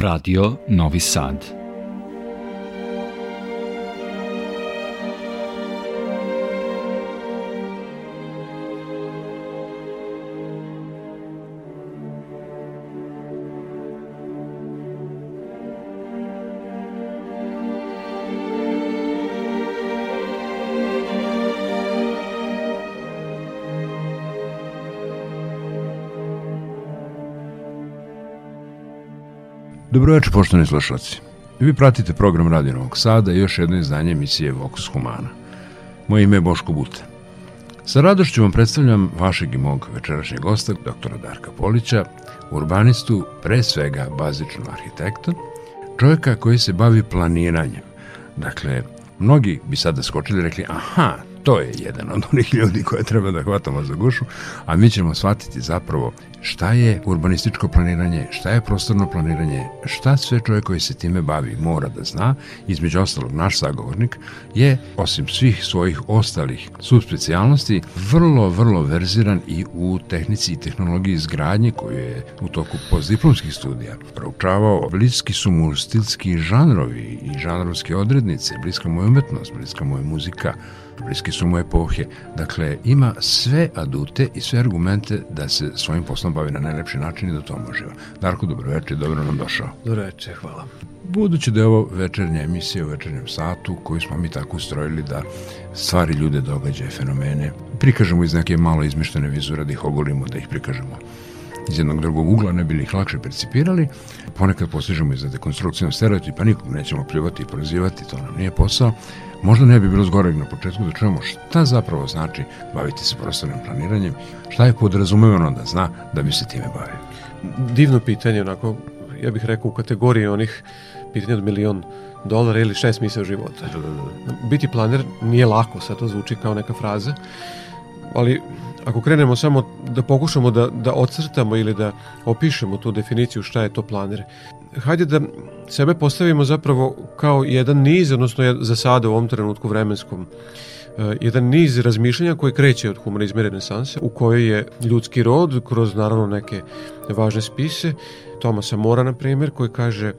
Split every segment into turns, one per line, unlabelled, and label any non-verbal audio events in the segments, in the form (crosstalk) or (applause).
Radio Novi Sad.
Dobroveče, poštovani slušalci. Vi pratite program Radio Novog Sada i još jedno izdanje emisije Vox Humana. Moje ime je Boško Buta. Sa radošću vam predstavljam vašeg i mog večerašnjeg gosta, doktora Darka Polića, urbanistu, pre svega bazičnog arhitekta, čovjeka koji se bavi planiranjem. Dakle, mnogi bi sada skočili i rekli, aha, to je jedan od onih ljudi koje treba da hvatamo za gušu, a mi ćemo shvatiti zapravo šta je urbanističko planiranje, šta je prostorno planiranje, šta sve čovjek koji se time bavi mora da zna, između ostalog naš sagovornik je, osim svih svojih ostalih subspecijalnosti, vrlo, vrlo verziran i u tehnici i tehnologiji izgradnje koju je u toku postdiplomskih studija proučavao. Bliski su mu stilski žanrovi i žanrovske odrednice, bliska mu je umetnost, bliska mu je muzika, bliski su mu epohe. Dakle, ima sve adute i sve argumente da se svojim poslom bavi na najlepši način i da to može. Darko, dobroveče, dobro nam došao.
Dobroveče, hvala.
Budući da je ovo večernja emisija u večernjem satu koju smo mi tako ustrojili da stvari, ljude, događaje, fenomene prikažemo iz neke malo izmištene vizure, da ih ogolimo, da ih prikažemo iz jednog drugog ugla, ne bili ih lakše percipirali. Ponekad postižemo i za dekonstrukcijom stereotipa, nikog nećemo pljuvati i prozivati, to nam nije posao. Možda ne bi bilo zgoreg na početku da čujemo šta zapravo znači baviti se prostornim planiranjem, šta je podrazumevano da zna da bi se time bavio.
Divno pitanje, onako, ja bih rekao u kategoriji onih pitanja od milion dolara ili šest misle života. Da, da, da. Biti planer nije lako, sad to zvuči kao neka fraza, ali ako krenemo samo da pokušamo da, da ocrtamo ili da opišemo tu definiciju šta je to planer, hajde da sebe postavimo zapravo kao jedan niz, odnosno za sada u ovom trenutku vremenskom, eh, jedan niz razmišljanja koje kreće od humanizma i renesanse, u kojoj je ljudski rod, kroz naravno neke važne spise, Tomasa Mora, na primjer, koji kaže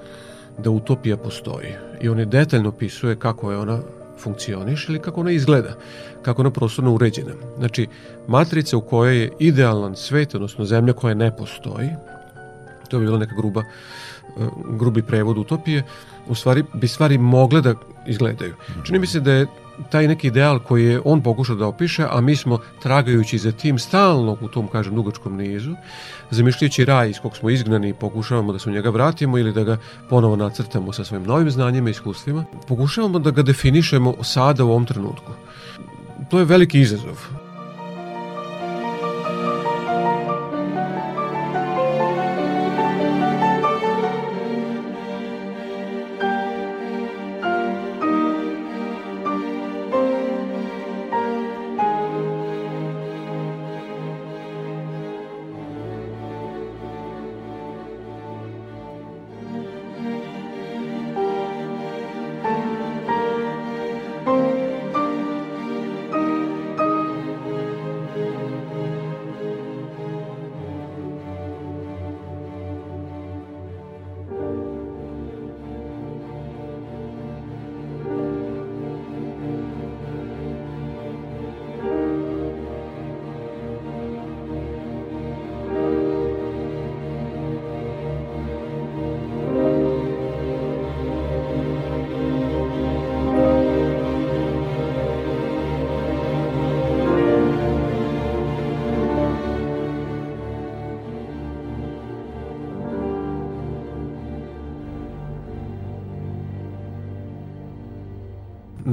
da utopija postoji. I on je detaljno opisuje kako je ona funkcioniš ili kako ona izgleda, kako ona prostorno uređena. Znači, matrica u kojoj je idealan svet, odnosno zemlja koja ne postoji, to bi bila neka gruba, eh, grubi prevod utopije, u stvari bi stvari mogle da izgledaju. Čini mi se da je taj neki ideal koji je on pokušao da opiše, a mi smo tragajući za tim stalno u tom, kažem, dugačkom nizu, zamišljajući raj iz kog smo izgnani i pokušavamo da se u njega vratimo ili da ga ponovo nacrtamo sa svojim novim znanjima i iskustvima, pokušavamo da ga definišemo sada u ovom trenutku. To je veliki izazov.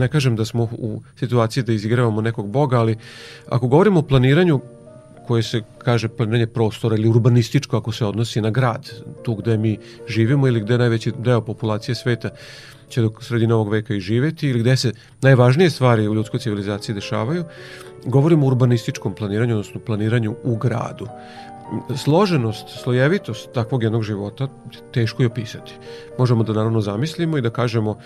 Ne kažem da smo u situaciji da izigravamo nekog boga, ali ako govorimo o planiranju koje se kaže planiranje prostora ili urbanističko ako se odnosi na grad, tu gde mi živimo ili gde najveći deo populacije sveta će do sredine ovog veka i živeti ili gde se najvažnije stvari u ljudskoj civilizaciji dešavaju, govorimo o urbanističkom planiranju, odnosno planiranju u gradu. Složenost, slojevitost takvog jednog života teško je opisati. Možemo da naravno zamislimo i da kažemo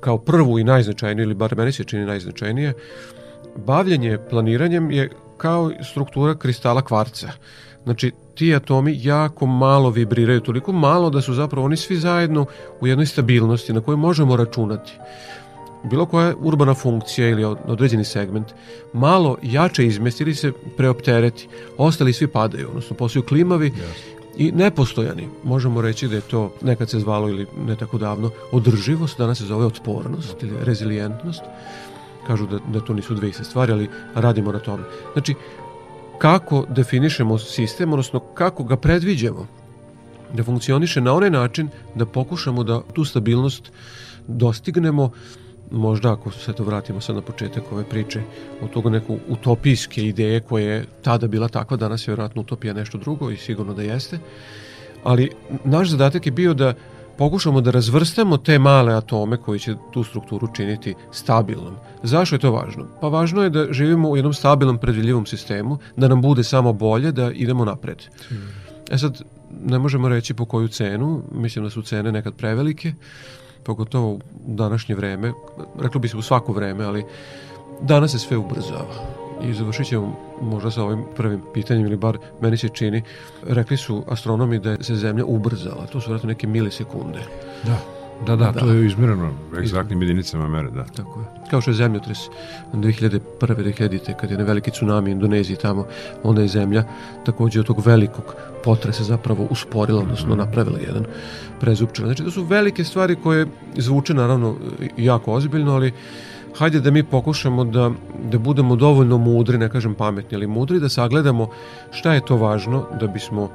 kao prvu i najznačajniju, ili bar meni se čini najznačajnije, bavljanje planiranjem je kao struktura kristala kvarca. Znači, ti atomi jako malo vibriraju, toliko malo da su zapravo oni svi zajedno u jednoj stabilnosti na kojoj možemo računati bilo koja urbana funkcija ili određeni segment malo jače izmesti ili se preoptereti, ostali svi padaju, odnosno postaju klimavi yes. I nepostojani. Možemo reći da je to nekad se zvalo ili ne tako davno održivost, danas se zove otpornost ili rezilijentnost. Kažu da, da to nisu dve iste stvari, ali radimo na tome. Znači, kako definišemo sistem, odnosno kako ga predviđamo da funkcioniše na onaj način da pokušamo da tu stabilnost dostignemo možda ako se to vratimo sad na početak ove priče od toga neku utopijske ideje koje je tada bila takva, danas je vjerojatno utopija nešto drugo i sigurno da jeste, ali naš zadatak je bio da pokušamo da razvrstamo te male atome koji će tu strukturu činiti stabilnom. Zašto je to važno? Pa važno je da živimo u jednom stabilnom predvidljivom sistemu, da nam bude samo bolje, da idemo napred. E sad, ne možemo reći po koju cenu, mislim da su cene nekad prevelike, pogotovo u današnje vreme, reklo bi se u svako vreme, ali danas se sve ubrzava. I završit ćemo možda sa ovim prvim pitanjem, ili bar meni se čini, rekli su astronomi da se Zemlja ubrzala, to su vratno neke milisekunde.
Da. Da, da, da, to je izmjereno egzaktnim jedinicama mere, da.
Tako je. Kao što je zemljotres 2001. 2000. kad je na veliki tsunami u Indoneziji tamo, onda je zemlja takođe od tog velikog potresa zapravo usporila, odnosno mhm. napravila jedan prezupčan. Znači, to su velike stvari koje zvuče naravno jako ozbiljno, ali hajde da mi pokušamo da, da budemo dovoljno mudri, ne kažem pametni, ali mudri, da sagledamo šta je to važno da bismo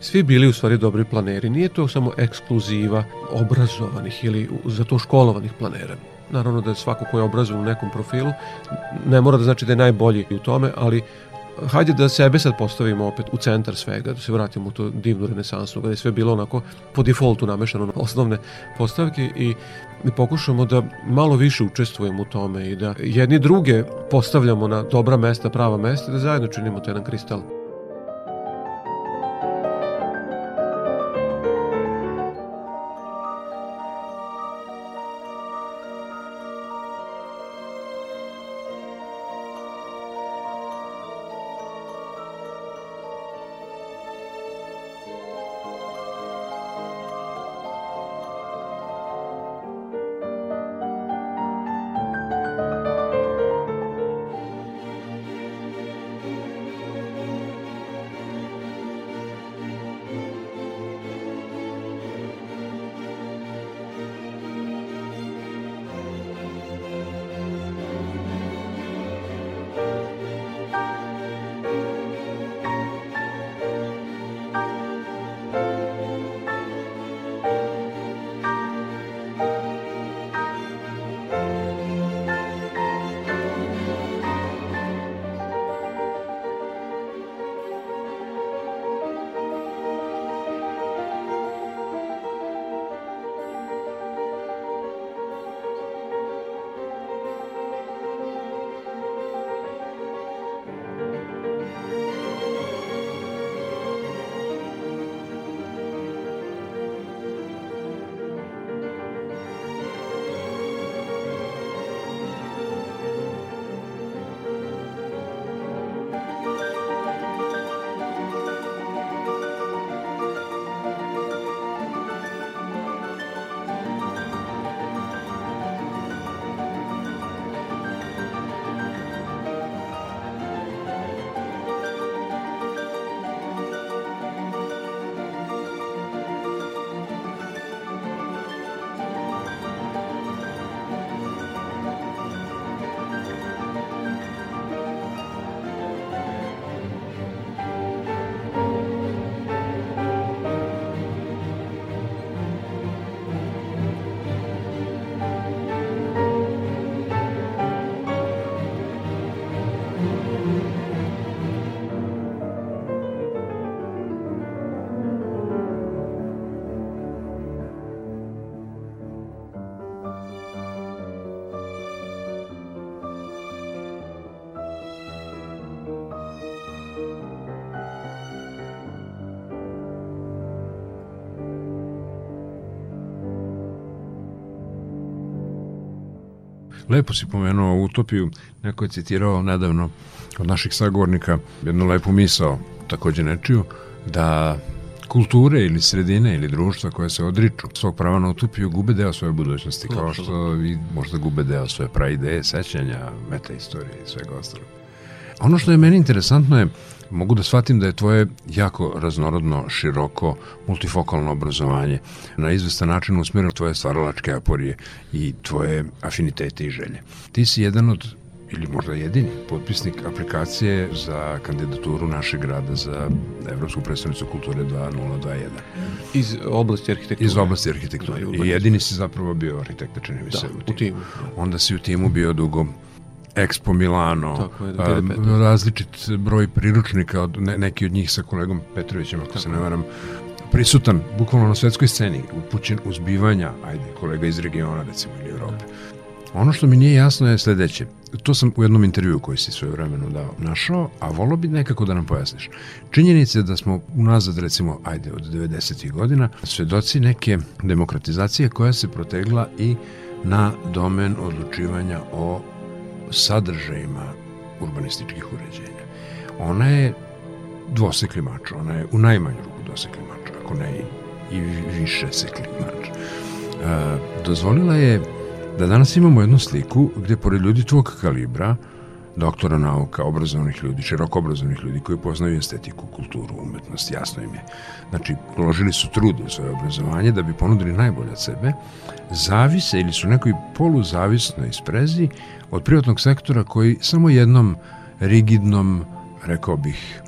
svi bili u stvari dobri planeri. Nije to samo ekskluziva obrazovanih ili za to školovanih planera. Naravno da je svako ko je obrazovan u nekom profilu ne mora da znači da je najbolji u tome, ali hajde da sebe sad postavimo opet u centar svega, da se vratimo u to divnu renesansu, gde je sve bilo onako po defaultu namešano na osnovne postavke i i pokušamo da malo više učestvujemo u tome i da jedni druge postavljamo na dobra mesta, prava mesta, da zajedno činimo to jedan kristal.
Lepo si pomenuo utopiju, neko je citirao nedavno od naših sagovornika jednu lepu misao, takođe nečiju, da kulture ili sredine ili društva koje se odriču svog prava na utopiju gube deo svoje budućnosti, kao što i možda gube deo svoje praideje, sećanja, meta istorije i svega ostalog. Ono što je meni interesantno je, mogu da shvatim da je tvoje jako raznorodno, široko, multifokalno obrazovanje na izvestan način usmjereno tvoje stvaralačke aporije i tvoje afinitete i želje. Ti si jedan od ili možda jedini potpisnik aplikacije za kandidaturu našeg grada za Evropsku predstavnicu kulture 2021.
Iz oblasti arhitekture.
Iz oblasti arhitekture. Da, I jedini si zapravo bio arhitekta, čini mi
da,
se,
u timu. U timu.
Onda si u timu bio dugo Expo Milano,
Tako je, da,
različit broj priručnika, od, ne, neki od njih sa kolegom Petrovićem, ako Tako se ne varam, prisutan bukvalno na svetskoj sceni, upućen uzbivanja, ajde, kolega iz regiona, recimo, ili Evrope. Ono što mi nije jasno je sledeće. To sam u jednom intervju koji si svoje vremeno dao našao, a volao bi nekako da nam pojasniš. Činjenica da smo unazad, recimo, ajde, od 90. godina, svedoci neke demokratizacije koja se protegla i na domen odlučivanja o sadržajima urbanističkih uređenja. Ona je dvosekli mač, ona je u najmanju ruku dvosekli mač, ako ne i, i više sekli mač. E, dozvolila je da danas imamo jednu sliku gde pored ljudi tvog kalibra, doktora nauka, obrazovnih ljudi, široko obrazovnih ljudi koji poznaju estetiku, kulturu, umetnost, jasno im je. Znači, uložili su trud u svoje obrazovanje da bi ponudili najbolje od sebe, zavise ili su nekoj poluzavisnoj sprezi od privatnog sektora koji samo jednom rigidnom, rekao bih,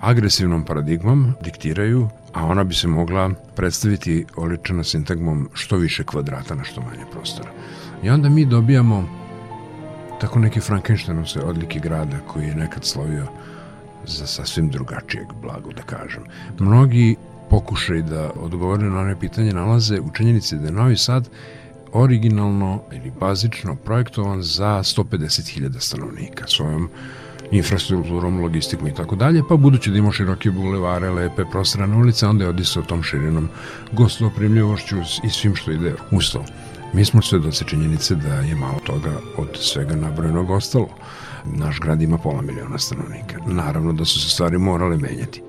agresivnom paradigmom diktiraju, a ona bi se mogla predstaviti oličena sintagmom što više kvadrata na što manje prostora. I onda mi dobijamo tako neki Frankensteinov se odlike grada koji je nekad slovio za sasvim drugačijeg blago da kažem. Mnogi pokušaj da odgovore na one pitanje nalaze u činjenici da je Novi Sad originalno ili bazično projektovan za 150.000 stanovnika svojom infrastrukturom, logistikom i tako dalje, pa budući da ima široke bulevare, lepe prostrane ulice, onda je odisao tom širinom gostoprimljivošću i svim što ide uz to. Mi smo sve doce činjenice da je malo toga od svega nabrojenog ostalo. Naš grad ima pola miliona stanovnika. Naravno da su se stvari morale menjati.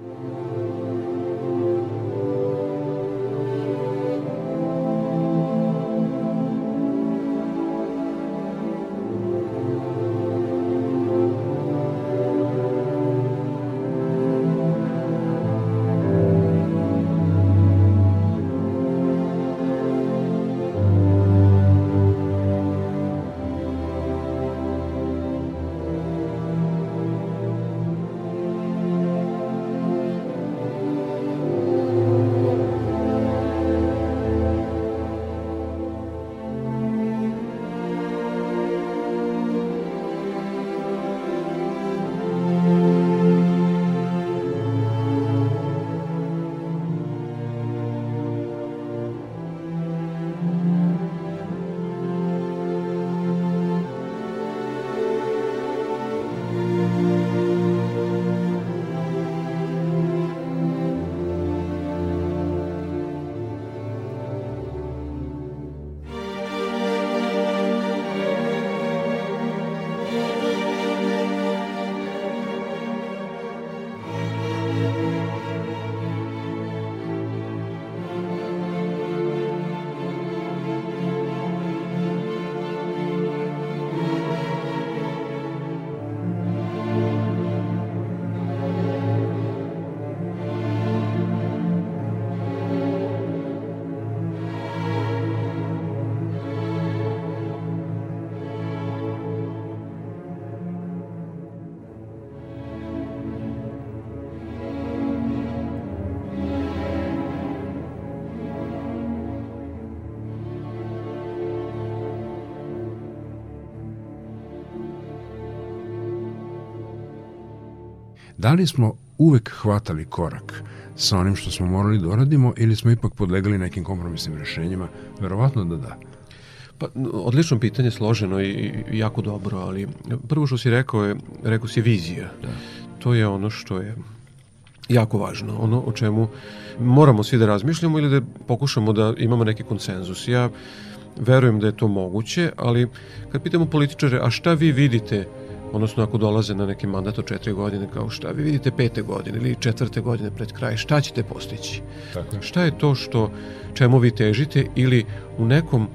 Da li smo uvek hvatali korak sa onim što smo morali da uradimo ili smo ipak podlegali nekim kompromisnim rešenjima? Verovatno da da.
Pa, odlično pitanje, složeno i, jako dobro, ali prvo što si rekao je, rekao si vizija. Da. To je ono što je jako važno, ono o čemu moramo svi da razmišljamo ili da pokušamo da imamo neki konsenzus. Ja verujem da je to moguće, ali kad pitamo političare, a šta vi vidite odnosno ako dolaze na neki mandat od četiri godine, kao šta vi vidite pete godine ili četvrte godine pred kraj, šta ćete postići?
Tako.
Šta je to što, čemu vi težite ili u nekom uh,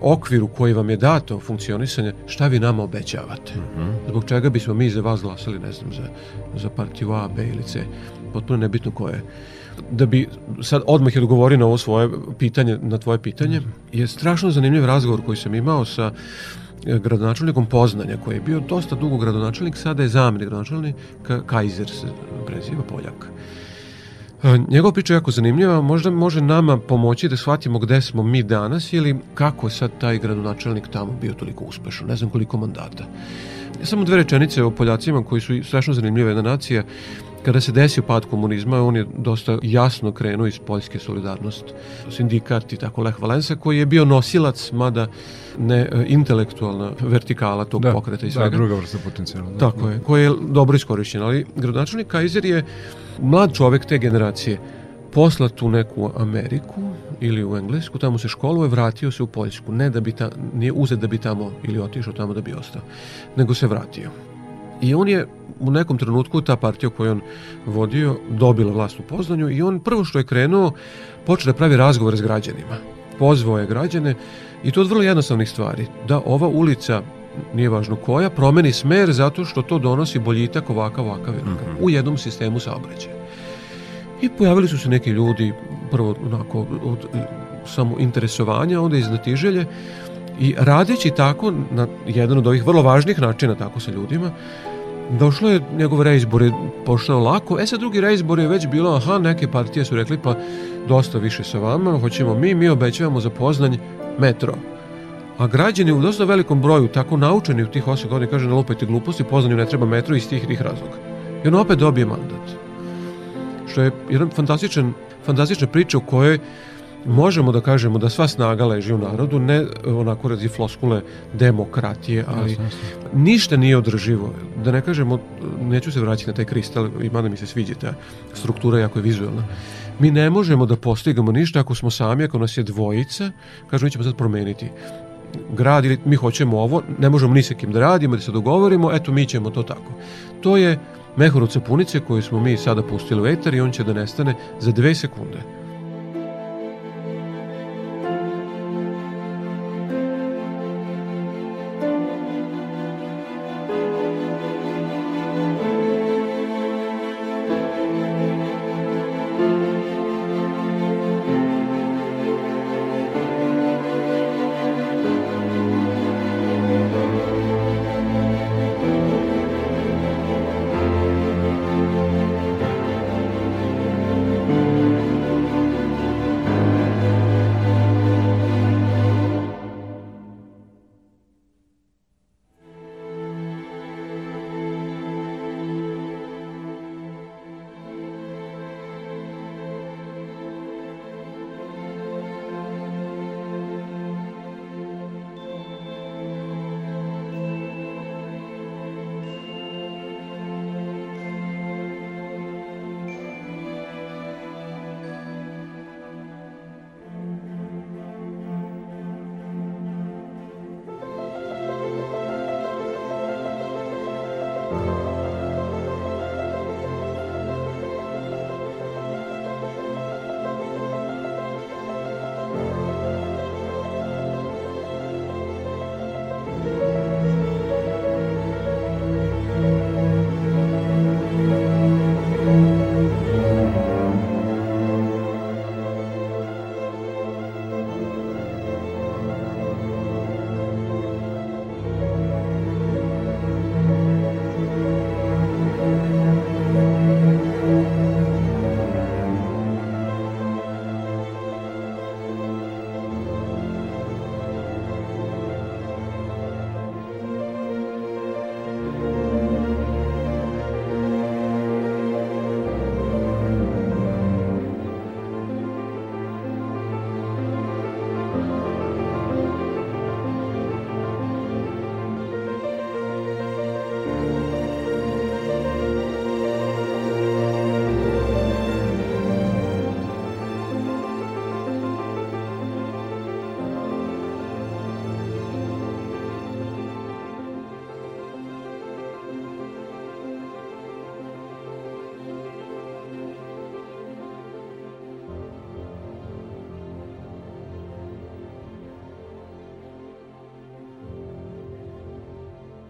okviru koji vam je dato funkcionisanje, šta vi nama obećavate?
Mhm.
Zbog čega bismo mi za vas glasali, ne znam, za, za partiju A, B ili C, potpuno nebitno koje. Da bi sad odmah je odgovorio na ovo svoje pitanje, na tvoje pitanje, je strašno zanimljiv razgovor koji sam imao sa gradonačelnikom Poznanja, koji je bio dosta dugo gradonačelnik, sada je zamenik gradonačelnika, Kaiser se preziva, Poljak. E, Njegova priča je jako zanimljiva, možda može nama pomoći da shvatimo gde smo mi danas ili kako sad taj gradonačelnik tamo bio toliko uspešan, ne znam koliko mandata. Samo dve rečenice o Poljacima koji su strašno zanimljiva jedna nacija. Kada se desio pad komunizma, on je dosta jasno krenuo iz Poljske solidarnost, sindikat i tako Lech Valensa, koji je bio nosilac, mada ne e, intelektualna vertikala tog
Da,
pokreta i
da,
svega.
druga vrsta potencijala. Da.
Tako je, koji je dobro iskorišćen, ali gradonačelnik Kaiser je mlad čovek te generacije poslat u neku Ameriku ili u Englesku, tamo se školuje, vratio se u Poljsku, ne da bi ta, nije uzet da bi tamo ili otišao tamo da bi ostao, nego se vratio. I on je u nekom trenutku ta partija koju on vodio dobila vlast u Poznanju i on prvo što je krenuo počeo da pravi razgovore s građanima. Pozvao je građane i to od vrlo jednostavnih stvari. Da ova ulica nije važno koja, promeni smer zato što to donosi boljitak ovakav, ovakav, ovakav u jednom sistemu saobraćaja. I pojavili su se neki ljudi, prvo onako od e, samo interesovanja, onda iz znatiželje, i radeći tako, na jedan od ovih vrlo važnih načina tako sa ljudima, došlo je, njegov reizbor je pošao lako, e sad drugi reizbor je već bilo, aha, neke partije su rekli, pa dosta više sa vama, hoćemo mi, mi obećavamo za Poznanj metro. A građani u dosta velikom broju, tako naučeni u tih 8 godina, kaže, ne lupajte gluposti, Poznanju ne treba metro iz tih tih razloga. I on opet dobije mandat što je jedan fantastičan, fantastična priča u kojoj možemo da kažemo da sva snaga leži u narodu, ne onako radi floskule demokratije, ali ništa nije održivo. Da ne kažemo, neću se vraćati na taj kristal, ima da mi se sviđa ta struktura, jako je vizualna. Mi ne možemo da postigamo ništa ako smo sami, ako nas je dvojica, kažemo mi ćemo sad promeniti grad ili mi hoćemo ovo, ne možemo ni sa kim da radimo, da se dogovorimo, eto mi ćemo to tako. To je mehur od sapunice koju smo mi sada pustili u etar i on će da nestane za dve sekunde.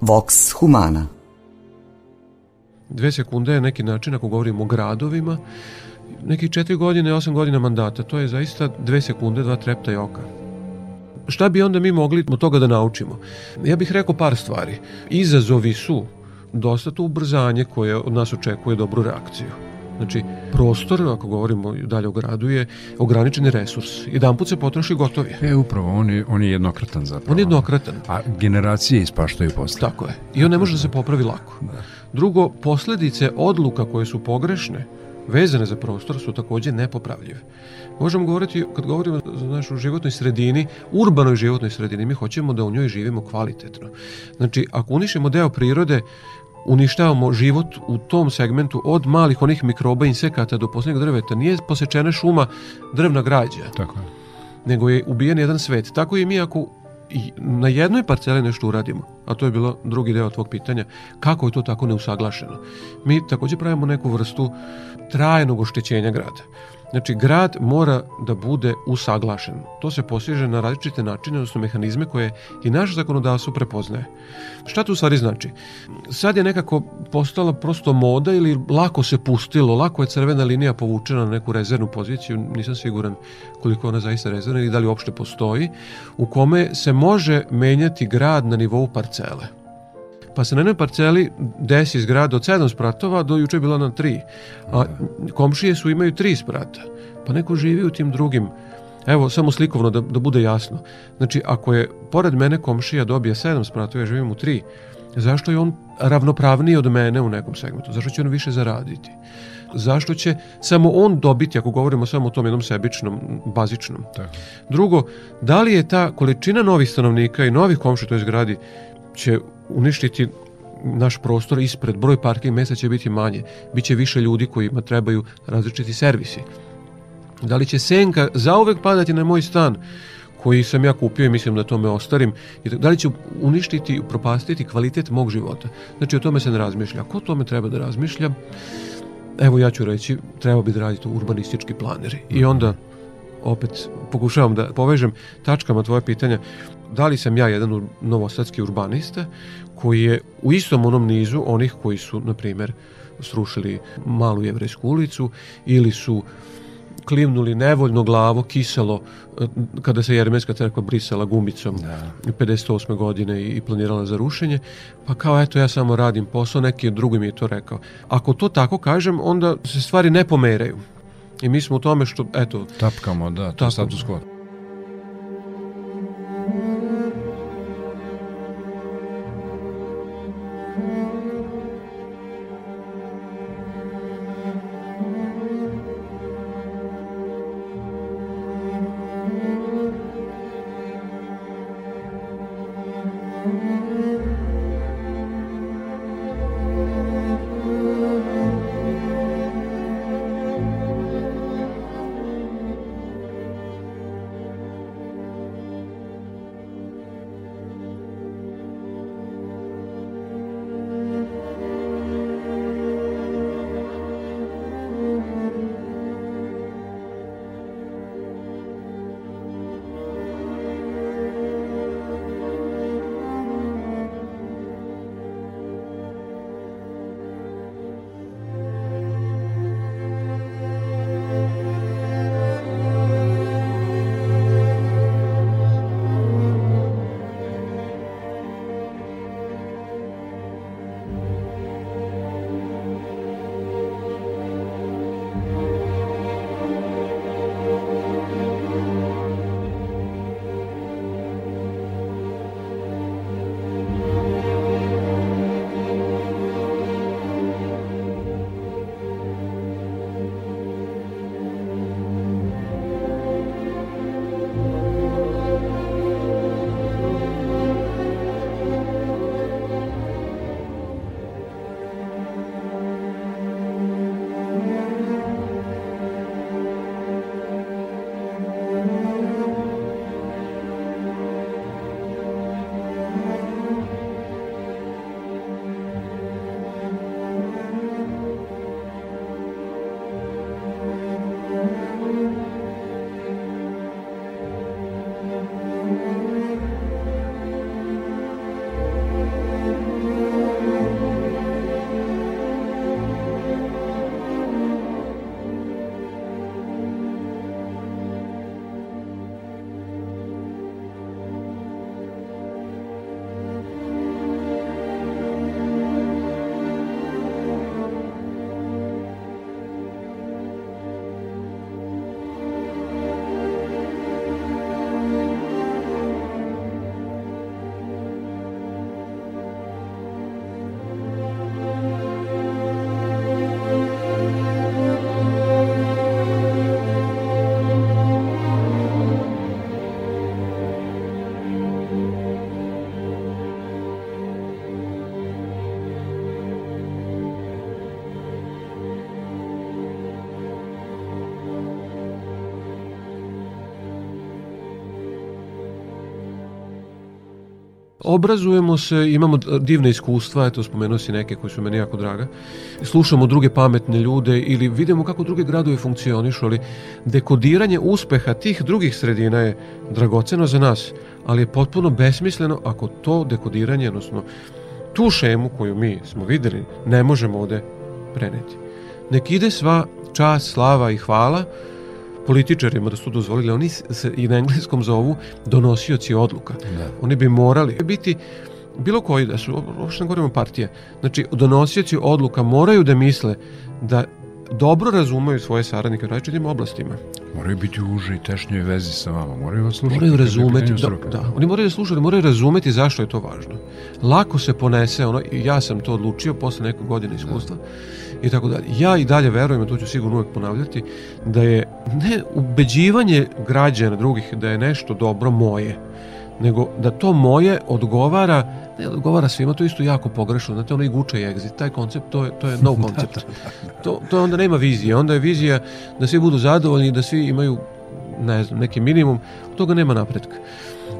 Vox Humana
Dve sekunde je neki način ako govorimo o gradovima, neki četiri godine, osam godina mandata, to je zaista dve sekunde, dva trepta i oka. Šta bi onda mi mogli od toga da naučimo? Ja bih rekao par stvari. Izazovi su dosta to ubrzanje koje od nas očekuje dobru reakciju. Znači, prostor, ako govorimo dalje o gradu, je ograničeni resurs. Jedan put se potroši gotovi.
E, upravo, on je, on je jednokratan zapravo.
On je jednokratan.
A generacije ispaštaju posle.
Tako je. I on ne može da se popravi lako.
Da.
Drugo, posledice odluka koje su pogrešne, vezane za prostor, su takođe nepopravljive. Možemo govoriti, kad govorimo za našu životnoj sredini, urbanoj životnoj sredini, mi hoćemo da u njoj živimo kvalitetno. Znači, ako unišimo deo prirode, uništavamo život u tom segmentu od malih onih mikroba, insekata do poslednjeg drveta. Nije posečena šuma drvna građa,
Tako je.
nego je ubijen jedan svet. Tako i mi ako i na jednoj parceli nešto uradimo, a to je bilo drugi deo tvog pitanja, kako je to tako neusaglašeno? Mi takođe pravimo neku vrstu trajnog oštećenja grada. Znači, grad mora da bude usaglašen. To se postiže na različite načine, odnosno mehanizme koje i naš zakonodavstvo prepoznaje. Šta to stvari znači? Sad je nekako postala prosto moda ili lako se pustilo, lako je crvena linija povučena na neku rezervnu poziciju, nisam siguran koliko ona zaista rezervna ili da li uopšte postoji, u kome se može menjati grad na nivou parcele pa se na jednoj parceli desi zgrada od 7 spratova, do juče je bila na 3. A komšije su imaju 3 sprata. Pa neko živi u tim drugim. Evo, samo slikovno da, da bude jasno. Znači, ako je pored mene komšija dobije 7 spratova, ja živim u 3, zašto je on ravnopravniji od mene u nekom segmentu? Zašto će on više zaraditi? Zašto će samo on dobiti, ako govorimo samo o tom jednom sebičnom, bazičnom?
Tako.
Drugo, da li je ta količina novih stanovnika i novih komša u toj zgradi će uništiti naš prostor ispred, broj parking mesta će biti manje, biće više ljudi kojima trebaju različiti servisi. Da li će senka zauvek padati na moj stan koji sam ja kupio i mislim da tome ostarim, da li će uništiti i propastiti kvalitet mog života. Znači o tome se ne razmišlja. Ko o tome treba da razmišlja? Evo ja ću reći, treba bi da radite urbanistički planeri. I onda opet pokušavam da povežem tačkama tvoje pitanja da li sam ja jedan ur- novosadski urbanista koji je u istom onom nizu onih koji su, na primer, srušili malu jevrejsku ulicu ili su klimnuli nevoljno glavo, kiselo, eh, kada se Jermenska crkva brisala gumicom
Da.
58. godine i planirala za rušenje, pa kao eto ja samo radim posao, neki drugi mi je to rekao. Ako to tako kažem, onda se stvari ne pomeraju. I mi smo u tome što, eto,
Tapkamo, da, to status quo.
Obrazujemo se, imamo divne iskustva, eto spomenuo si neke koji su meni jako draga. Slušamo druge pametne ljude ili vidimo kako druge gradove funkcionišu, ali dekodiranje uspeha tih drugih sredina je dragoceno za nas, ali je potpuno besmisleno ako to dekodiranje, odnosno tu šemu koju mi smo videli, ne možemo ovde preneti. Nek ide sva čast, slava i hvala političarima da su dozvolili, oni se i na engleskom zovu donosioci odluka. Da. Oni bi morali biti bilo koji da su, uopšte ne govorimo partije, znači donosioci odluka moraju da misle da dobro razumeju svoje saradnike u različitim oblastima.
Moraju biti u užoj i tešnjoj vezi sa vama, moraju vas slušati.
Moraju razumeti, da, da, oni moraju da slušati, moraju razumeti zašto je to važno. Lako se ponese, ono, ja sam to odlučio posle nekog godine iskustva, da i tako dalje. Ja i dalje verujem, a to ću sigurno uvek ponavljati, da je ne ubeđivanje građana drugih da je nešto dobro moje, nego da to moje odgovara ne odgovara svima, to je isto jako pogrešno. Znate, ono i guče i exit, taj koncept, to je, to je no (laughs) koncept. To, to onda nema vizije. Onda je vizija da svi budu zadovoljni, da svi imaju ne znam, neki minimum, toga nema napretka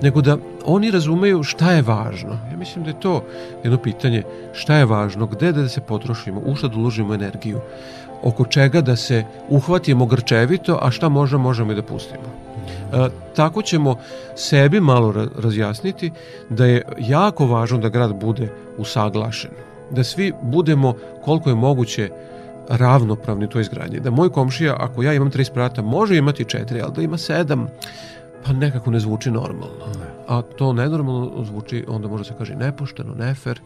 nego da oni razumeju šta je važno. Ja mislim da je to jedno pitanje, šta je važno, gde da se potrošimo, u šta da uložimo energiju, oko čega da se uhvatimo grčevito, a šta možemo, možemo i da pustimo. E, tako ćemo sebi malo razjasniti da je jako važno da grad bude usaglašen, da svi budemo koliko je moguće ravnopravni u toj izgradnji. Da moj komšija, ako ja imam tri sprata, može imati četiri, ali da ima sedam, pa nekako ne zvuči normalno. Ne. A to nenormalno zvuči, onda može se kaže nepošteno, nefer,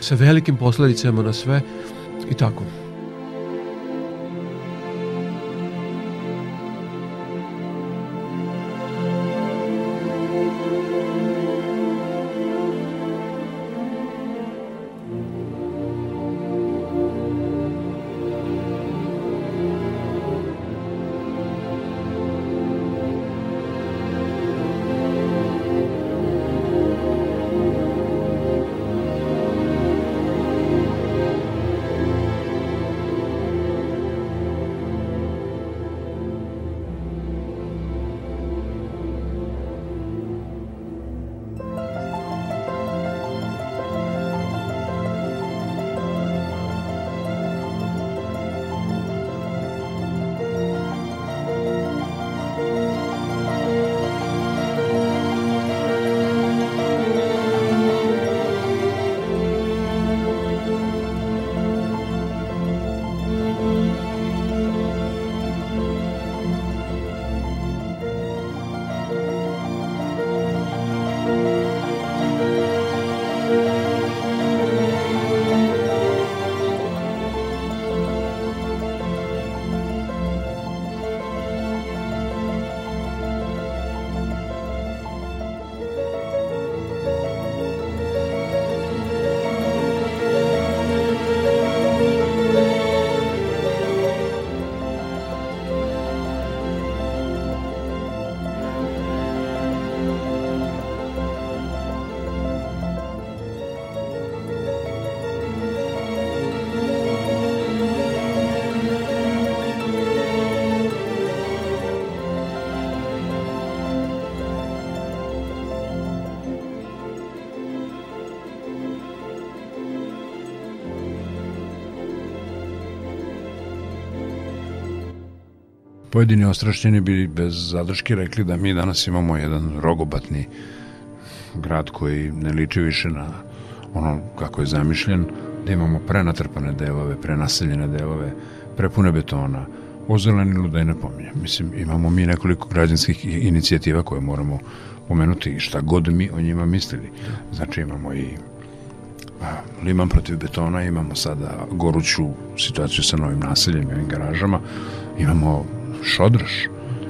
sa velikim posledicama na sve i tako.
Pojedini ostrašćeni bi bez zadrške rekli da mi danas imamo jedan rogobatni grad koji ne liči više na ono kako je zamišljen, da imamo prenatrpane delove, prenaseljene delove, prepune betona, ozelenilo da i ne pominjem. Mislim, imamo mi nekoliko građanskih inicijativa koje moramo pomenuti i šta god mi o njima mislili. Znači imamo i liman protiv betona, imamo sada goruću situaciju sa novim naseljem i garažama, imamo Šodraš,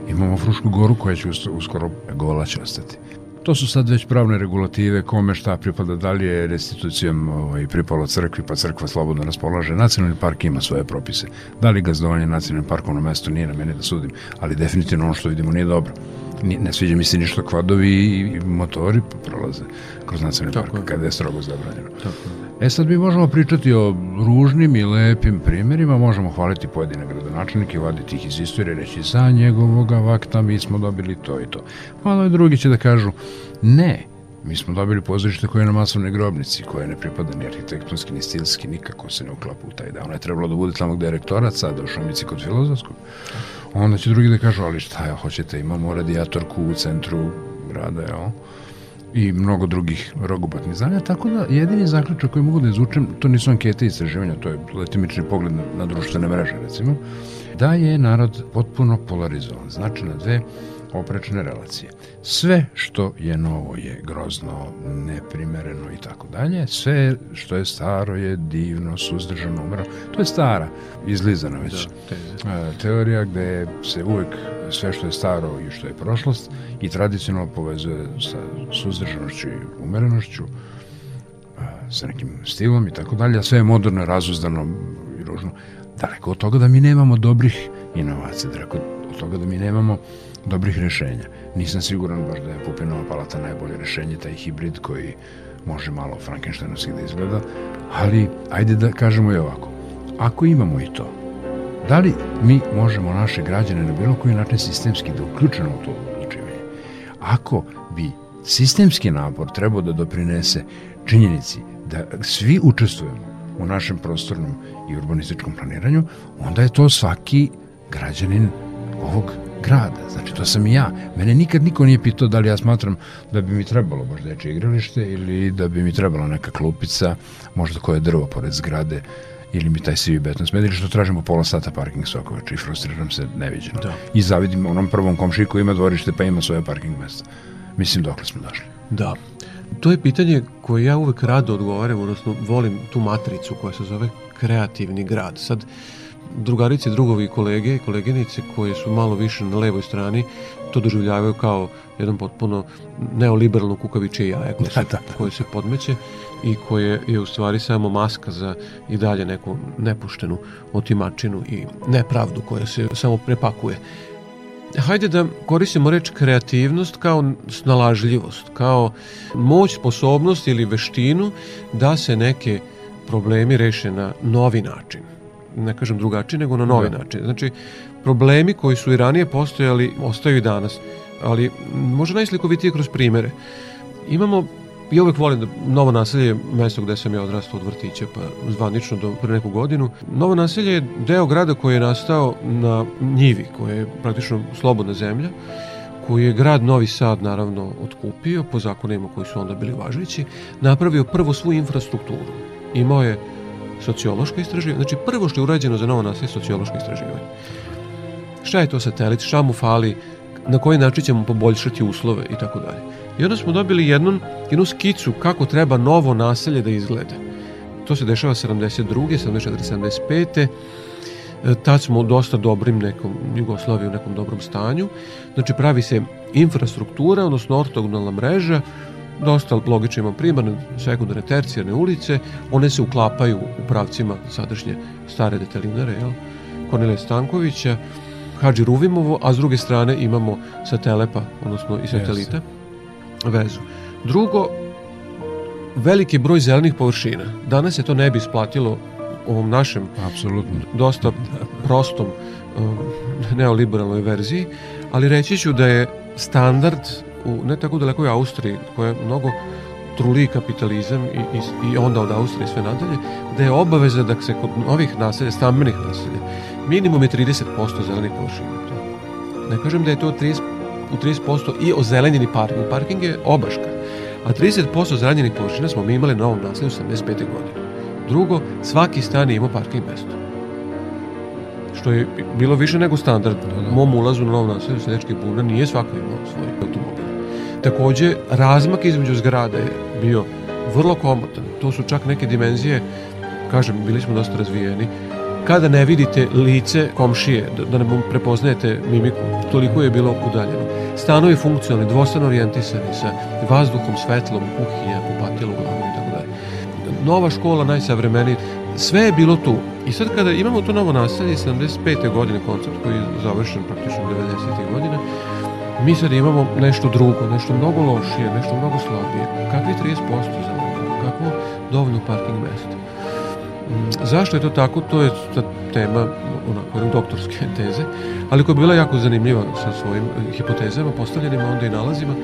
imamo Frušku goru koja će uskoro gola će ostati. To su sad već pravne regulative, kome šta pripada, da li je restitucijom ovaj, pripalo crkvi, pa crkva slobodno raspolaže. Nacionalni park ima svoje propise. Da li gazdovanje nacionalnim parkom na mestu nije na mene da sudim, ali definitivno ono što vidimo nije dobro. Ne sviđa mi se ništa kvadovi i motori prolaze kroz nacionalni park, kada je strogo zabranjeno. Tako E sad mi možemo pričati o ružnim i lepim primjerima, možemo hvaliti pojedine gradonačelnike, vaditi ih iz istorije, reći za njegovoga vakta mi smo dobili to i to. Malo drugi će da kažu, ne, Mi smo dobili pozorište koje je na masovnoj grobnici, koje ne pripada ni arhitektonski, ni stilski, nikako se ne uklapa u taj da. Ona je trebalo da bude tamo gde je rektorat sada, u Šumici kod filozofskog. Onda će drugi da kažu, ali šta ja hoćete, imamo radijatorku u centru grada, jel? I mnogo drugih rogobatnih znanja, tako da jedini zaključak koji mogu da izvučem, to nisu ankete i istraživanja, to je letimični pogled na, na društvene mreže, recimo, da je narod potpuno polarizovan, znači na dve oprečne relacije. Sve što je novo je grozno, neprimereno i tako dalje. Sve što je staro je divno, suzdržano, umero. To je stara, izlizana već da, teorija gde se uvek sve što je staro i što je prošlost i tradicionalno povezuje sa suzdržanošću i umerenošću, sa nekim stilom i tako dalje, a sve je moderno, razuzdano i ružno. Daleko od toga da mi nemamo dobrih inovacija, daleko od toga da mi nemamo dobrih rešenja. Nisam siguran baš da je Pupinova palata najbolje rešenje, taj hibrid koji može malo Frankensteinovski da izgleda, ali ajde da kažemo i ovako. Ako imamo i to, da li mi možemo naše građane na bilo koji način sistemski da uključeno u to odlučivanje? Ako bi sistemski napor trebao da doprinese činjenici da svi učestvujemo u našem prostornom i urbanističkom planiranju, onda je to svaki građanin ovog grada. Znači, to sam i ja. Mene nikad niko nije pitao da li ja smatram da bi mi trebalo baš dečje igralište ili da bi mi trebala neka klupica, možda koje drvo pored zgrade ili mi taj sivi beton smedi ili što tražimo pola sata parking sokovača i frustriram se neviđeno. Da. I zavidim onom prvom komšiku ima dvorište pa ima svoje parking mesta. Mislim dokle smo došli.
Da. To je pitanje koje ja uvek rado odgovaram, odnosno volim tu matricu koja se zove kreativni grad. Sad, drugarice, drugovi i kolege i koleginice koje su malo više na levoj strani to doživljavaju kao jedan potpuno neoliberalno kukavičije jaje koje se, da, da, da. koje se podmeće i koje je u stvari samo maska za i dalje neku nepuštenu otimačinu i nepravdu koja se samo prepakuje. Hajde da koristimo reč kreativnost kao snalažljivost, kao moć, sposobnost ili veštinu da se neke problemi reše na novi način ne kažem drugačiji, nego na novi da. način. Znači, problemi koji su i ranije postojali, ostaju i danas, ali možda najslikovitije kroz primere. Imamo I uvek volim da Novo naselje je mesto gde sam ja odrastao od vrtića, pa zvanično do pre neku godinu. Novo naselje je deo grada koji je nastao na njivi, koja je praktično slobodna zemlja, koji je grad Novi Sad naravno otkupio po zakonima koji su onda bili važeći, napravio prvo svu infrastrukturu. Imao je sociološko istraživanje. Znači, prvo što je urađeno za novo naselje je sociološko istraživanje. Šta je to satelit, šta mu fali, na koji način ćemo poboljšati uslove i tako dalje. I onda smo dobili jednu, jednu skicu kako treba novo naselje da izgleda. To se dešava 72. 74. 75. Tad smo dosta dobrim nekom Jugoslaviji u nekom dobrom stanju. Znači pravi se infrastruktura, odnosno ortogonalna mreža dosta logično imam primarne, sekundarne, tercijarne ulice, one se uklapaju u pravcima sadašnje stare detelinare, jel? Kornelija Stankovića, Hadži Ruvimovo, a s druge strane imamo sa Telepa, odnosno i satelita, vezu. Drugo, veliki broj zelenih površina. Danas se to ne bi isplatilo ovom našem
Apsolutno.
dosta prostom um, neoliberalnoj verziji, ali reći ću da je standard u ne tako dalekoj Austriji, koja je mnogo truli kapitalizam i, i, i onda od Austrije sve nadalje, da je obaveza da se kod novih naselja, stambenih naselja, minimum je 30% zelenih površina. Ne kažem da je to 30, u 30% i ozelenjeni parking. Parking je obaška. A 30% zelenjenih površina smo mi imali na ovom naselju 85. godine. Drugo, svaki stan je imao parking mesto. Što je bilo više nego standard. U mom ulazu na novom naselju Sedečki buna nije svako imao svoj automobil. Takođe, razmak između zgrada je bio vrlo komotan. To su čak neke dimenzije, kažem, bili smo dosta razvijeni, kada ne vidite lice komšije, da, da ne prepoznajete mimiku, toliko je bilo udaljeno. Stanovi funkcionalni, dvostano orijentisani sa vazduhom, svetlom, kuhinja, kupatilo, glavom i tako dalje. Nova škola, najsavremeniji, sve je bilo tu. I sad kada imamo to novo naselje, 75. godine koncept koji je završen praktično 90. godina, mi sad imamo nešto drugo, nešto mnogo lošije, nešto mnogo slabije. Kakvi 30% za mene? Kako dovoljno parking mesta? Mm, zašto je to tako? To je ta tema onako, doktorske (laughs) teze, ali koja je bila jako zanimljiva sa svojim hipotezama, postavljenima, onda i nalazima.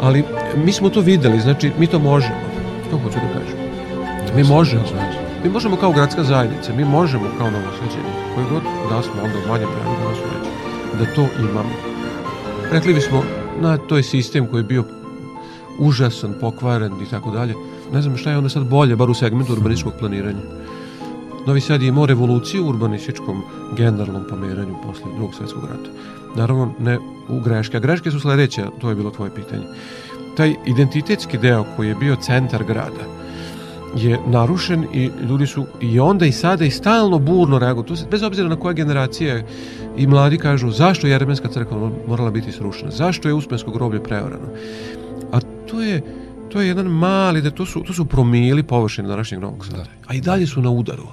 Ali mi smo to videli, znači mi to možemo. To hoću da kažem. Mi možemo. Mi možemo kao gradska zajednica, mi možemo kao novosađeni, koji god da smo onda u manjem da nas da to imamo. Rekli bismo, na, to je sistem koji je bio užasan, pokvaren i tako dalje. Ne znam šta je onda sad bolje, bar u segmentu urbanističkog planiranja. Novi Sad je imao revoluciju u urbanističkom generalnom pomeranju posle drugog svetskog rata. Naravno, ne u greške. A greške su sledeće, to je bilo tvoje pitanje. Taj identitetski deo koji je bio centar grada je narušen i ljudi su i onda i sada i stalno burno reaguju. To se, bez obzira na koje generacije i mladi kažu zašto je Jeremenska crkva morala biti srušena, zašto je Uspensko groblje preorano. A to je to je jedan mali, da to su, to su promili površine današnjeg Novog Sada. A i dalje su na udaru.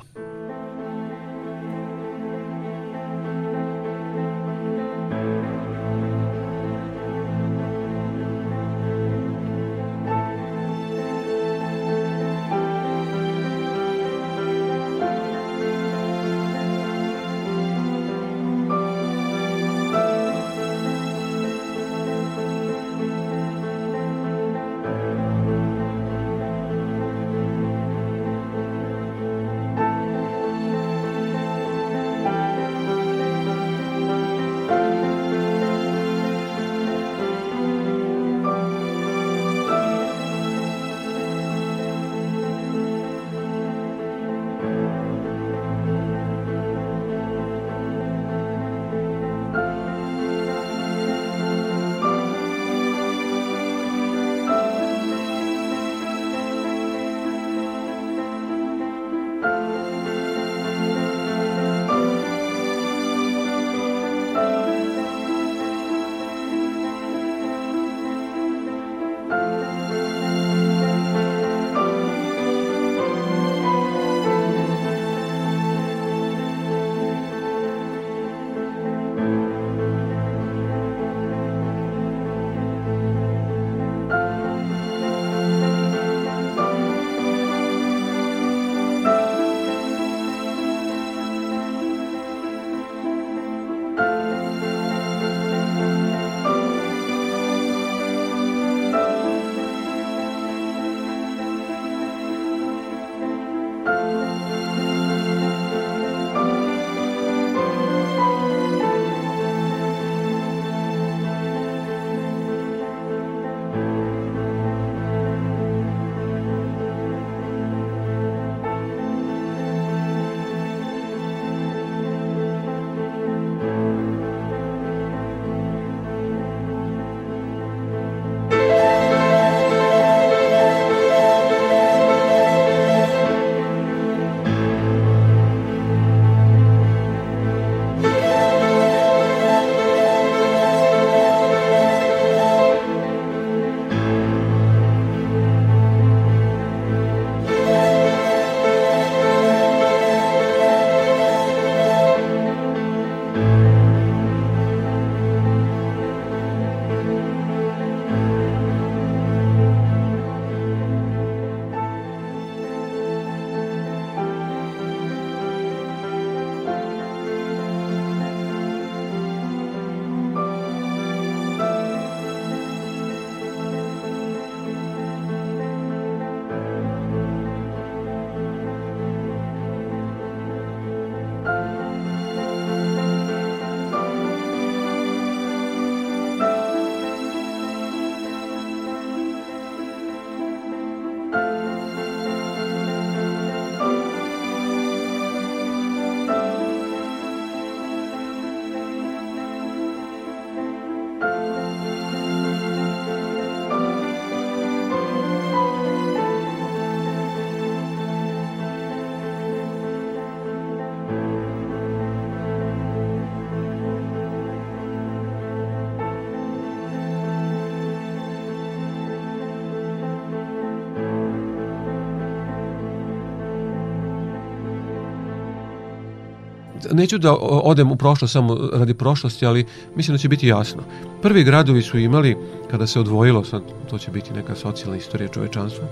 Neću da odem u prošlost samo radi prošlosti, ali mislim da će biti jasno. Prvi gradovi su imali, kada se odvojilo, sad to će biti neka socijalna istorija čovečanstva,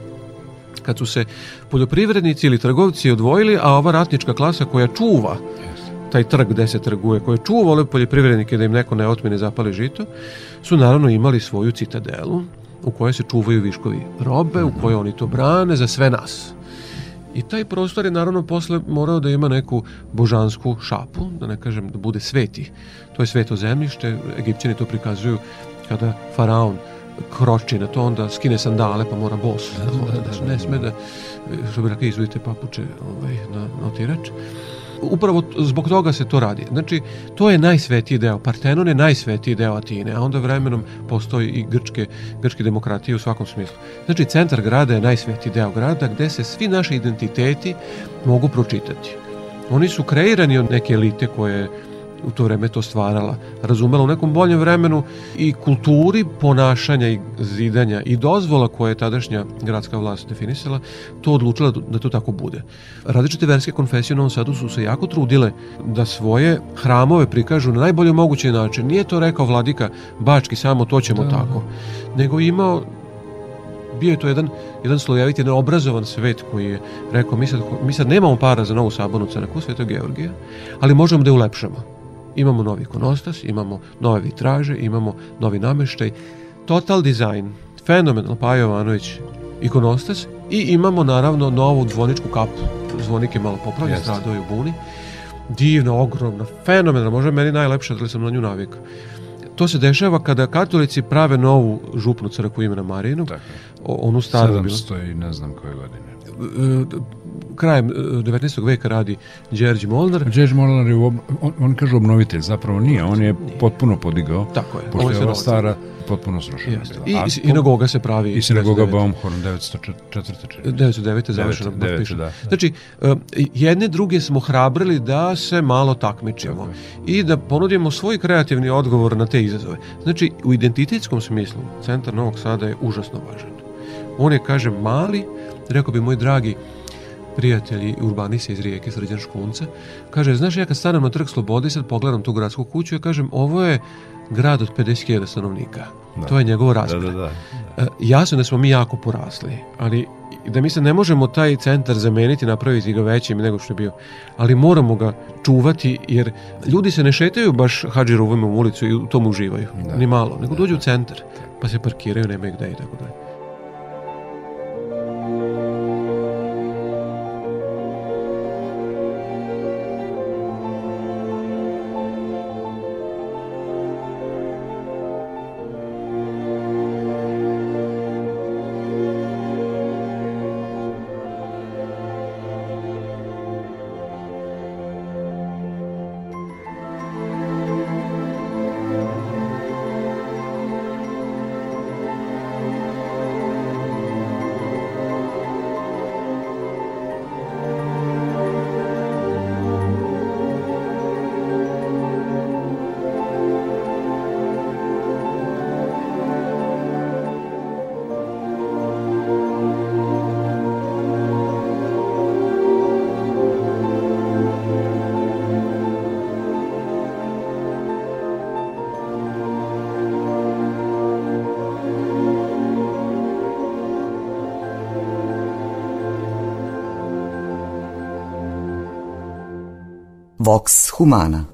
kad su se poljoprivrednici ili trgovci odvojili, a ova ratnička klasa koja čuva taj trg gde se trguje, koje čuva ove poljoprivrednike da im neko ne otmene zapali žito, su naravno imali svoju citadelu, u kojoj se čuvaju viškovi robe, u kojoj oni to brane za sve nas. I taj prostor je naravno posle morao da ima neku božansku šapu, da ne kažem da bude sveti. To je sveto zemljište, Egipćani to prikazuju kada faraon kroči na to, onda skine sandale pa mora bos da, da, da, da, ne sme da, što bi rekli, izvojite papuče ovaj, na, na otirač. Upravo zbog toga se to radi. Znači, to je najsvetiji deo. Partenon je najsvetiji deo Atine, a onda vremenom postoji i grčke, grčke demokratije u svakom smislu. Znači, centar grada je najsvetiji deo grada gde se svi naši identiteti mogu pročitati. Oni su kreirani od neke elite koje u to vreme to stvarala, razumela u nekom boljem vremenu i kulturi ponašanja i zidanja i dozvola koje je tadašnja gradska vlast definisala, to odlučila da to tako bude. Različite verske konfesije u Novom Sadu su se jako trudile da svoje hramove prikažu na najbolji mogući način. Nije to rekao vladika Bački, samo to ćemo da. tako, nego imao bio je to jedan, jedan slojevit, jedan obrazovan svet koji je rekao mi sad, mi sad nemamo para za novu sabonu crkvu Svetog Georgija, ali možemo da je ulepšamo imamo novi ikonostas, imamo nove vitraže, imamo novi nameštaj, total design, fenomenal Pajo Jovanović ikonostas i imamo naravno novu zvoničku kapu, zvonik je malo popravljen, stradao je u buni, divna, ogromna, fenomenalna, možda meni najlepša, da li sam na nju navikao. To se dešava kada katolici prave novu župnu crkvu imena Marijinu, onu staru.
700 i ne znam koje godine
krajem 19. E, veka radi Đerđi Molnar.
Đerđi Molnar je, on, on kaže obnovitelj, zapravo nije, on je potpuno podigao.
Tako je.
Pošto je ova stara potpuno srušena.
I, I sinagoga se pravi.
I sinagoga Baumhorn 904.
909. završena.
9, da, da.
Znači, e, jedne druge smo hrabrili da se malo takmičimo i da ponudimo svoj kreativni odgovor na te izazove. Znači, u identitetskom smislu centar Novog Sada je užasno važan. On je, kaže, mali, rekao bi moj dragi prijatelji urbanista iz Rijeke, Srđan Škunca, kaže, znaš, ja kad stanem na trg Slobode i sad pogledam tu gradsku kuću, ja kažem, ovo je grad od 50.000 stanovnika. Da. To je njegovo razmer. Da, da, da, da. E, jasno da smo mi jako porasli, ali da mi se ne možemo taj centar zameniti, napraviti ga većim nego što je bio, ali moramo ga čuvati, jer ljudi se ne šetaju baš Hadži u ulicu i u tom uživaju, da. ni malo, nego dođu u centar, pa se parkiraju, nemaju gde i tako dalje.
Vox Humana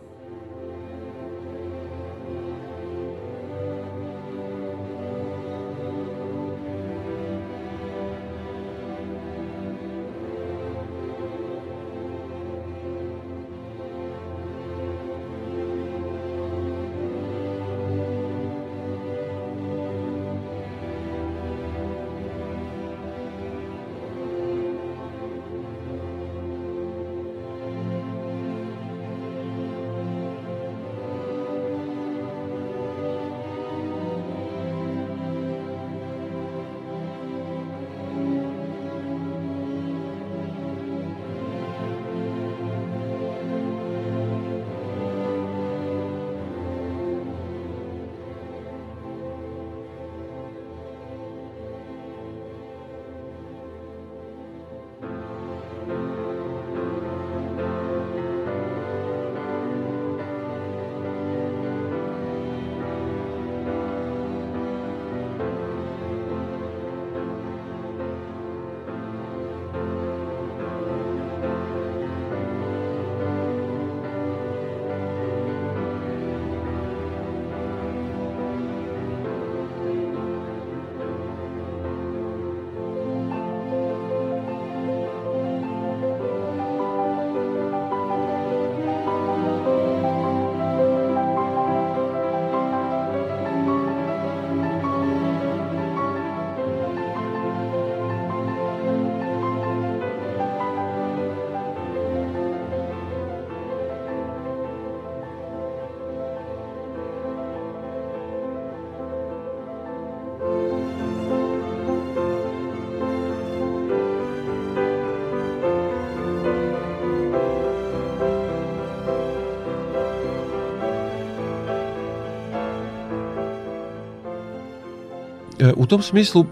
u tom smislu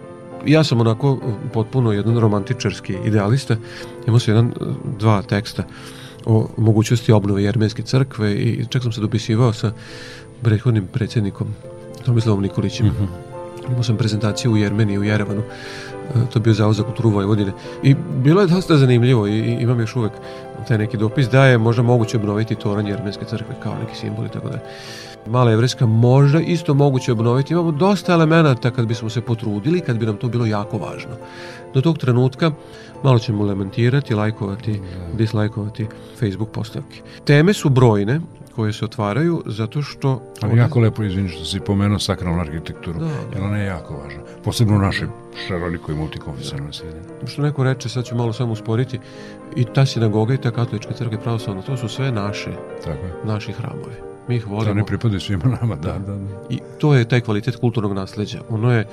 ja sam onako potpuno jedan romantičarski idealista. Imao sam jedan, dva teksta o mogućnosti obnove Jermenske crkve i čak sam se dopisivao sa prethodnim predsjednikom Tomislavom Nikolićem. Mm -hmm. Imao sam prezentaciju u Jermeniji, u Jerevanu. E, to je bio zavod za kulturu Vojvodine. I bilo je dosta zanimljivo i, imam još uvek taj neki dopis da je možda moguće obnoviti toranj Jermenske crkve kao neki simbol i tako da mala evreska možda isto moguće obnoviti. Imamo dosta elemenata kad bismo se potrudili, kad bi nam to bilo jako važno. Do tog trenutka malo ćemo lamentirati, lajkovati, dislajkovati Facebook postavke. Teme su brojne, koje se otvaraju zato što...
Ali jako lepo, izvini što si pomenuo sakralnu arhitekturu, da, da. jer ona je jako važna. Posebno u našoj šarolikoj multikonfesionalnoj da. sredini.
Što neko reče, sad ću malo samo usporiti, i ta sinagoga i ta katolička crkva pravoslavna, to su sve naše, Tako je. naši hramovi. Mi ih volimo.
Da ne pripadaju svima nama, da, da, da.
I to je taj kvalitet kulturnog nasleđa. Ono je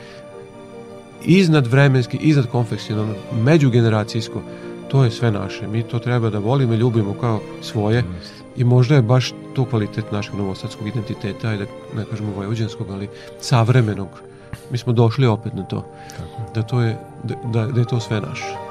iznad vremenski, iznad konfeksionalno, međugeneracijsko, to je sve naše. Mi to treba da volimo i ljubimo kao svoje i možda je baš to kvalitet našeg novosadskog identiteta i da ne kažemo vojevođanskog, ali savremenog. Mi smo došli opet na to. Tako. Da, to je, da, da, da je to sve naše.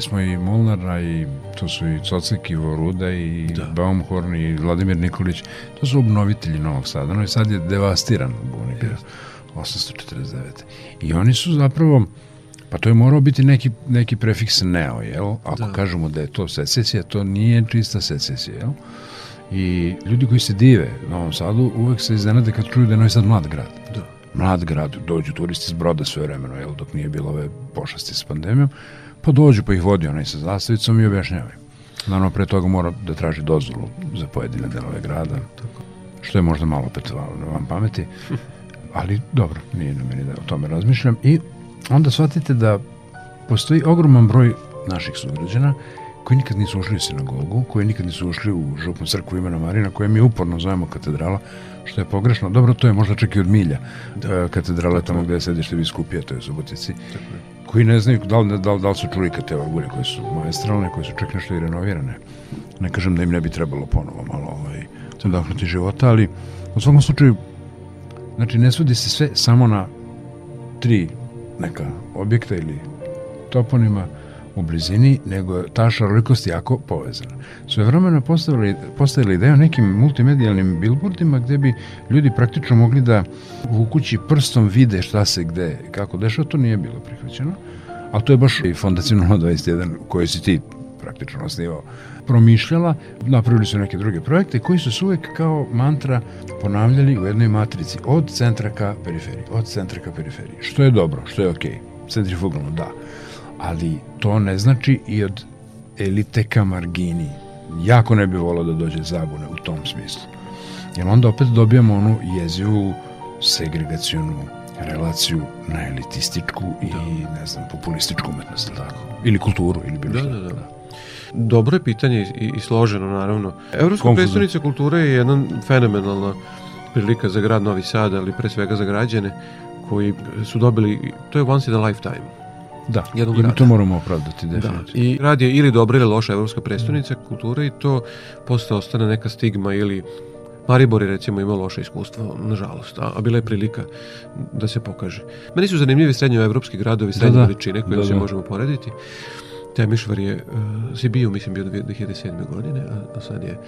Pominjali smo i Molnara i to su i Cocek i Voruda i da. Baumhorn i Vladimir Nikolić. To su obnovitelji Novog Sada. Novi Sad je devastiran u Buni bio. 849. I oni su zapravo Pa to je morao biti neki, neki prefiks neo, jel? Ako da. kažemo da je to secesija, to nije čista secesija, jel? I ljudi koji se dive Novom Sadu uvek se iznenade kad čuju da je Novi Sad mlad grad. Da. Mlad grad, dođu turisti iz broda sve vremeno, jel? Dok nije bilo ove pošasti s pandemijom. Pa dođu pa ih vodi onaj sa zastavicom i objašnjavaju. Naravno, pre toga mora da traži dozvolu za pojedine delove grada, Tako. što je možda malo opet vam pameti, ali dobro, nije na meni da o tome razmišljam. I onda shvatite da postoji ogroman broj naših sugrađana koji nikad nisu ušli u sinagogu, koji nikad nisu ušli u župnu crkvu Ivana Marina, koje mi uporno zovemo katedrala, što je pogrešno. Dobro, to je možda čak i od milja. Da. Katedrala tamo gde je sedište biskupija, to je Subotici. Koji ne znaju da li, da li, da li su čuli kad te orgulje koje su maestralne, koje su čak nešto i renovirane. Ne kažem da im ne bi trebalo ponovo malo ovaj, odahnuti života, ali u svakom slučaju znači ne svodi se sve samo na tri neka objekta ili toponima u blizini, nego je ta šarolikost jako povezana. Sve vremena postavili, postavili ideju nekim multimedijalnim billboardima gde bi ljudi praktično mogli da u kući prstom vide šta se gde, kako dešava, to nije bilo prihvaćeno. A to je baš i Fondacija (laughs) 021 koji si ti praktično osnivao promišljala, napravili su neke druge projekte koji su se uvek kao mantra ponavljali u jednoj matrici od centra ka periferiji, od centra ka periferiji, što je dobro, što je okej, okay. centrifugalno da, ali to ne znači i od elite ka margini. Jako ne bi volao da dođe zabune u tom smislu. Jer onda opet dobijamo onu jezivu segregacijonu relaciju na elitističku i, da. ne znam, populističku umetnost, tako? Ili kulturu, ili bilo
da, Da, da, da. Dobro je pitanje i, i složeno, naravno. Evropska predstavnica kulture je jedna fenomenalna prilika za grad Novi Sad, ali pre svega za građane koji su dobili, to je once in a lifetime.
Da, jednog i to moramo opravdati, da, definitivno. Da.
I rad je ili dobra ili loša evropska predstavnica kulture i to posle ostane neka stigma ili Maribor je recimo imao loše iskustvo, nažalost, a, a bila je prilika da se pokaže. Meni su zanimljivi srednjoevropski gradovi, srednje da, da. veličine koje da, se da. možemo porediti. Temišvar je uh, se bio, mislim, bio 2007. godine, a, a sad je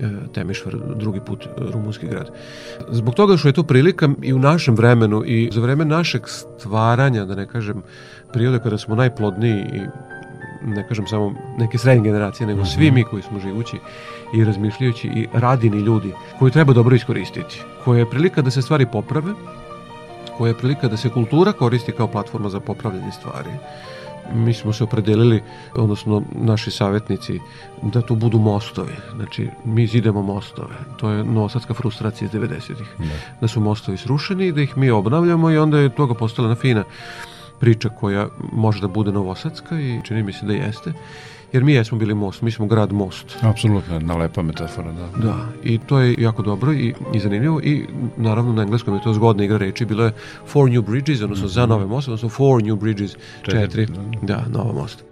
uh, Temišvar drugi put uh, rumunski grad. Zbog toga što je to prilika i u našem vremenu i za vreme našeg stvaranja, da ne kažem, prirode kada smo najplodniji i ne kažem samo neke srednje generacije, nego mm -hmm. svi mi koji smo živući i razmišljajući i radini ljudi koji treba dobro iskoristiti, koja je prilika da se stvari poprave, koja je prilika da se kultura koristi kao platforma za popravljanje stvari, mi smo se opredelili, odnosno naši savjetnici, da tu budu mostovi. Znači, mi zidemo mostove. To je novosadska frustracija iz 90-ih. Da. da su mostovi srušeni i da ih mi obnavljamo i onda je toga postala na fina priča koja može da bude novosadska i čini mi se da jeste jer mi jesmo bili most, mi smo grad most.
Apsolutno, jedna lepa metafora, da.
Da, i to je jako dobro i, i zanimljivo i naravno na engleskom je to zgodna igra reči, bilo je four new bridges, odnosno mm -hmm. za nove moste, odnosno four new bridges, četiri, četiri da, da nova mosta.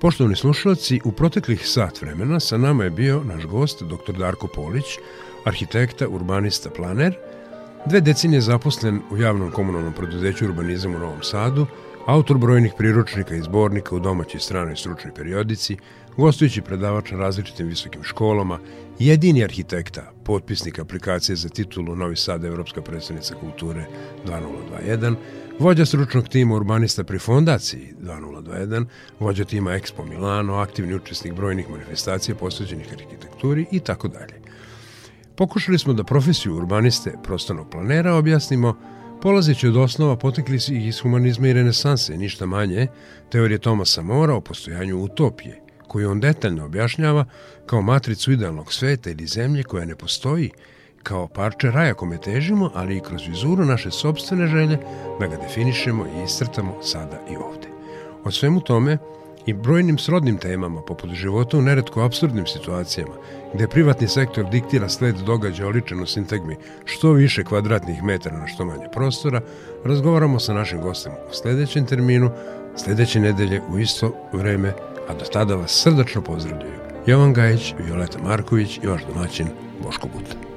Poštovani slušalci, u proteklih sat vremena sa nama je bio naš gost, dr. Darko Polić, arhitekta, urbanista, planer, dve decenije zaposlen u javnom komunalnom preduzeću Urbanizam u Novom Sadu, autor brojnih priručnika i zbornika u domaćoj stranoj stručnoj periodici, gostujući predavač na različitim visokim školama, jedini arhitekta, potpisnik aplikacije za titulu Novi Sad Evropska predstavnica kulture 2021, vođa stručnog tima urbanista pri fondaciji 2021, vođa tima Expo Milano, aktivni učesnik brojnih manifestacija posveđenih arhitekturi i tako dalje. Pokušali smo da profesiju urbaniste prostornog planera objasnimo Polazeći od osnova potekli si iz humanizma i renesanse, ništa manje, teorije Tomasa Mora o postojanju utopije, koju on detaljno objašnjava kao matricu idealnog sveta ili zemlje koja ne postoji, kao parče raja kome težimo, ali i kroz vizuru naše sobstvene želje da ga definišemo i iscrtamo sada i ovde. O svemu tome i brojnim srodnim temama, poput života u neretko absurdnim situacijama, gde privatni sektor diktira sled događaja oličen u sintagmi što više kvadratnih metara na što manje prostora, razgovaramo sa našim gostom u sledećem terminu, sledeće nedelje u isto vreme, a do tada vas srdačno pozdravljaju Jovan Gajić, Violeta Marković i vaš domaćin Boško Buta.